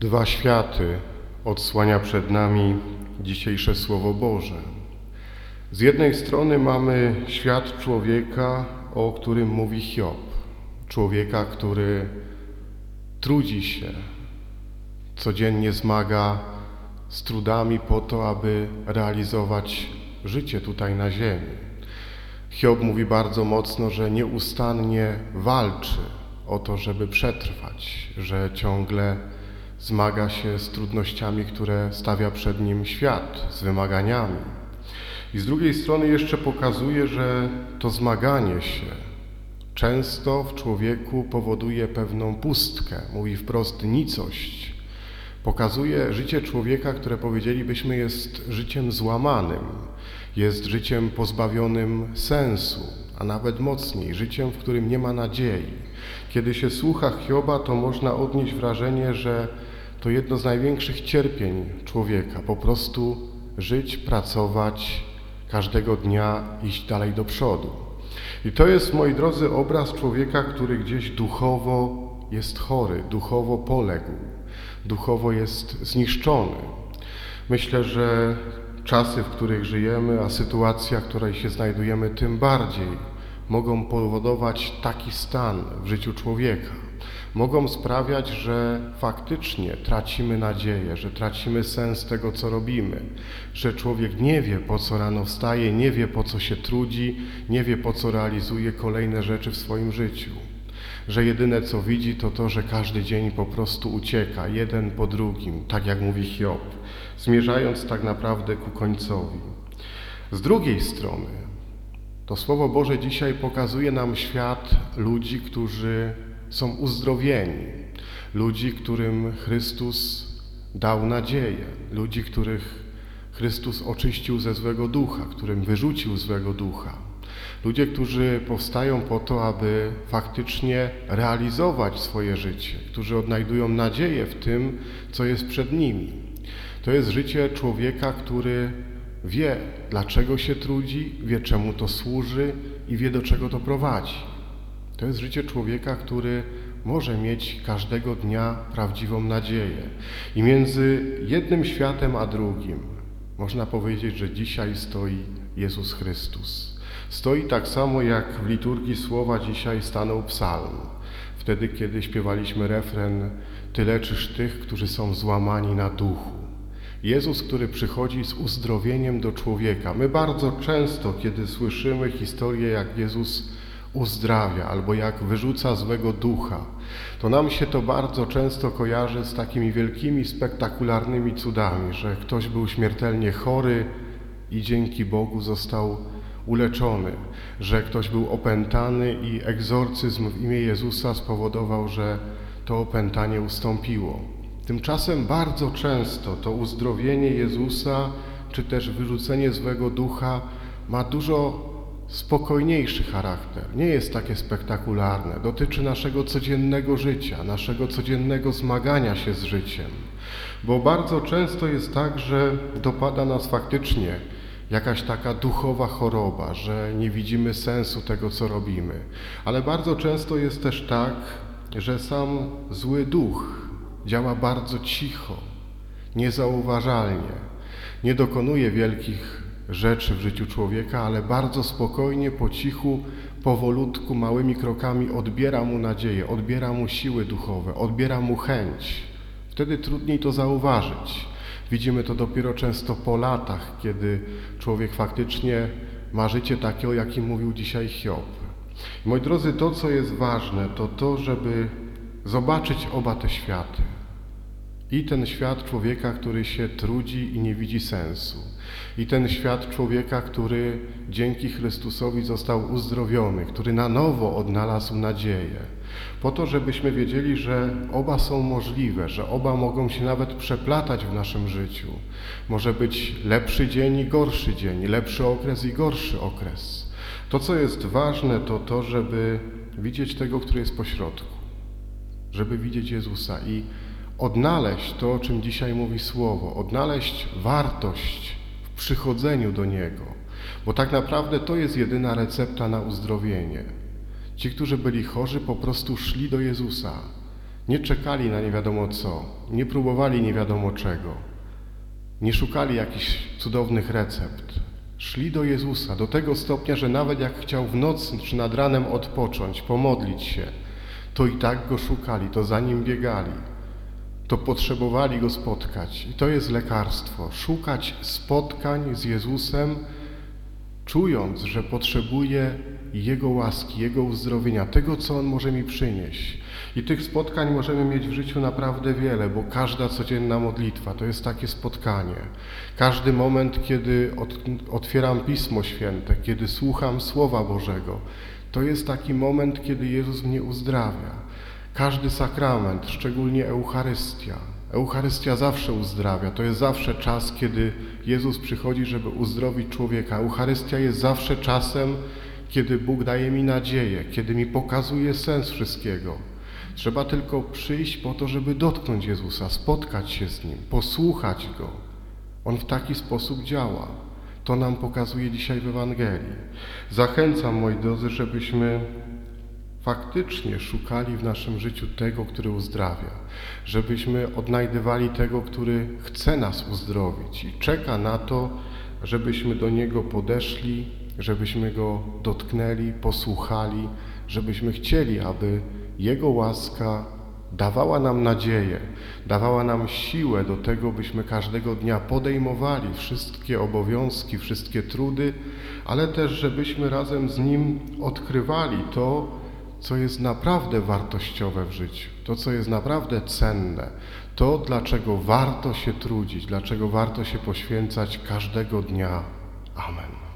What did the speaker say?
Dwa światy odsłania przed nami dzisiejsze Słowo Boże. Z jednej strony mamy świat człowieka, o którym mówi Hiob. Człowieka, który trudzi się, codziennie zmaga z trudami po to, aby realizować życie tutaj na ziemi. Hiob mówi bardzo mocno, że nieustannie walczy o to, żeby przetrwać, że ciągle zmaga się z trudnościami, które stawia przed nim świat, z wymaganiami. I z drugiej strony jeszcze pokazuje, że to zmaganie się często w człowieku powoduje pewną pustkę, mówi wprost nicość. Pokazuje życie człowieka, które powiedzielibyśmy jest życiem złamanym, jest życiem pozbawionym sensu, a nawet mocniej, życiem, w którym nie ma nadziei. Kiedy się słucha Hioba, to można odnieść wrażenie, że to jedno z największych cierpień człowieka, po prostu żyć, pracować, każdego dnia iść dalej do przodu. I to jest, moi drodzy, obraz człowieka, który gdzieś duchowo jest chory, duchowo poległ, duchowo jest zniszczony. Myślę, że czasy, w których żyjemy, a sytuacja, w której się znajdujemy, tym bardziej mogą powodować taki stan w życiu człowieka. Mogą sprawiać, że faktycznie tracimy nadzieję, że tracimy sens tego, co robimy, że człowiek nie wie, po co rano wstaje, nie wie, po co się trudzi, nie wie, po co realizuje kolejne rzeczy w swoim życiu. Że jedyne, co widzi, to to, że każdy dzień po prostu ucieka, jeden po drugim, tak jak mówi Hiob, zmierzając tak naprawdę ku końcowi. Z drugiej strony, to Słowo Boże dzisiaj pokazuje nam świat ludzi, którzy są uzdrowieni, ludzi, którym Chrystus dał nadzieję, ludzi, których Chrystus oczyścił ze złego ducha, którym wyrzucił złego ducha. Ludzie, którzy powstają po to, aby faktycznie realizować swoje życie, którzy odnajdują nadzieję w tym, co jest przed nimi. To jest życie człowieka, który wie, dlaczego się trudzi, wie, czemu to służy i wie, do czego to prowadzi. To jest życie człowieka, który może mieć każdego dnia prawdziwą nadzieję. I między jednym światem a drugim można powiedzieć, że dzisiaj stoi Jezus Chrystus. Stoi tak samo jak w liturgii słowa dzisiaj stanął psalm. Wtedy, kiedy śpiewaliśmy refren Ty leczysz tych, którzy są złamani na duchu. Jezus, który przychodzi z uzdrowieniem do człowieka. My bardzo często, kiedy słyszymy historię, jak Jezus uzdrawia albo jak wyrzuca złego ducha, to nam się to bardzo często kojarzy z takimi wielkimi, spektakularnymi cudami, że ktoś był śmiertelnie chory i dzięki Bogu został uleczony, że ktoś był opętany i egzorcyzm w imię Jezusa spowodował, że to opętanie ustąpiło. Tymczasem bardzo często to uzdrowienie Jezusa, czy też wyrzucenie złego ducha ma dużo spokojniejszy charakter, nie jest takie spektakularne, dotyczy naszego codziennego życia, naszego codziennego zmagania się z życiem. Bo bardzo często jest tak, że dopada nas faktycznie jakaś taka duchowa choroba, że nie widzimy sensu tego, co robimy. Ale bardzo często jest też tak, że sam zły duch działa bardzo cicho, niezauważalnie, nie dokonuje wielkich rzeczy w życiu człowieka, ale bardzo spokojnie, po cichu, powolutku, małymi krokami odbiera mu nadzieję, odbiera mu siły duchowe, odbiera mu chęć. Wtedy trudniej to zauważyć. Widzimy to dopiero często po latach, kiedy człowiek faktycznie ma życie takie, o jakim mówił dzisiaj Hiob. moi drodzy, to co jest ważne, to to, żeby zobaczyć oba te światy. I ten świat człowieka, który się trudzi i nie widzi sensu. I ten świat człowieka, który dzięki Chrystusowi został uzdrowiony, który na nowo odnalazł nadzieję. Po to, żebyśmy wiedzieli, że oba są możliwe, że oba mogą się nawet przeplatać w naszym życiu. Może być lepszy dzień i gorszy dzień, lepszy okres i gorszy okres. To, co jest ważne, to to, żeby widzieć tego, który jest pośrodku, żeby widzieć Jezusa i odnaleźć to, o czym dzisiaj mówi Słowo, odnaleźć wartość w przychodzeniu do Niego, bo tak naprawdę to jest jedyna recepta na uzdrowienie. Ci, którzy byli chorzy, po prostu szli do Jezusa. Nie czekali na nie wiadomo co, nie próbowali nie wiadomo czego, nie szukali jakichś cudownych recept. Szli do Jezusa do tego stopnia, że nawet jak chciał w nocy czy nad ranem odpocząć, pomodlić się, to i tak go szukali, to za nim biegali, to potrzebowali go spotkać. I to jest lekarstwo szukać spotkań z Jezusem, czując, że potrzebuję Jego łaski, Jego uzdrowienia, tego, co On może mi przynieść. I tych spotkań możemy mieć w życiu naprawdę wiele, bo każda codzienna modlitwa to jest takie spotkanie. Każdy moment, kiedy otwieram Pismo Święte, kiedy słucham Słowa Bożego, to jest taki moment, kiedy Jezus mnie uzdrawia. Każdy sakrament, szczególnie Eucharystia. Eucharystia zawsze uzdrawia. To jest zawsze czas, kiedy Jezus przychodzi, żeby uzdrowić człowieka. Eucharystia jest zawsze czasem, kiedy Bóg daje mi nadzieję, kiedy mi pokazuje sens wszystkiego. Trzeba tylko przyjść po to, żeby dotknąć Jezusa, spotkać się z Nim, posłuchać Go. On w taki sposób działa. To nam pokazuje dzisiaj w Ewangelii. Zachęcam, moi drodzy, żebyśmy faktycznie szukali w naszym życiu tego, który uzdrawia, żebyśmy odnajdywali tego, który chce nas uzdrowić i czeka na to, żebyśmy do Niego podeszli, żebyśmy Go dotknęli, posłuchali, żebyśmy chcieli, aby Jego łaska dawała nam nadzieję, dawała nam siłę do tego, byśmy każdego dnia podejmowali wszystkie obowiązki, wszystkie trudy, ale też, żebyśmy razem z Nim odkrywali to, co jest naprawdę wartościowe w życiu, to, co jest naprawdę cenne, to, dlaczego warto się trudzić, dlaczego warto się poświęcać każdego dnia. Amen.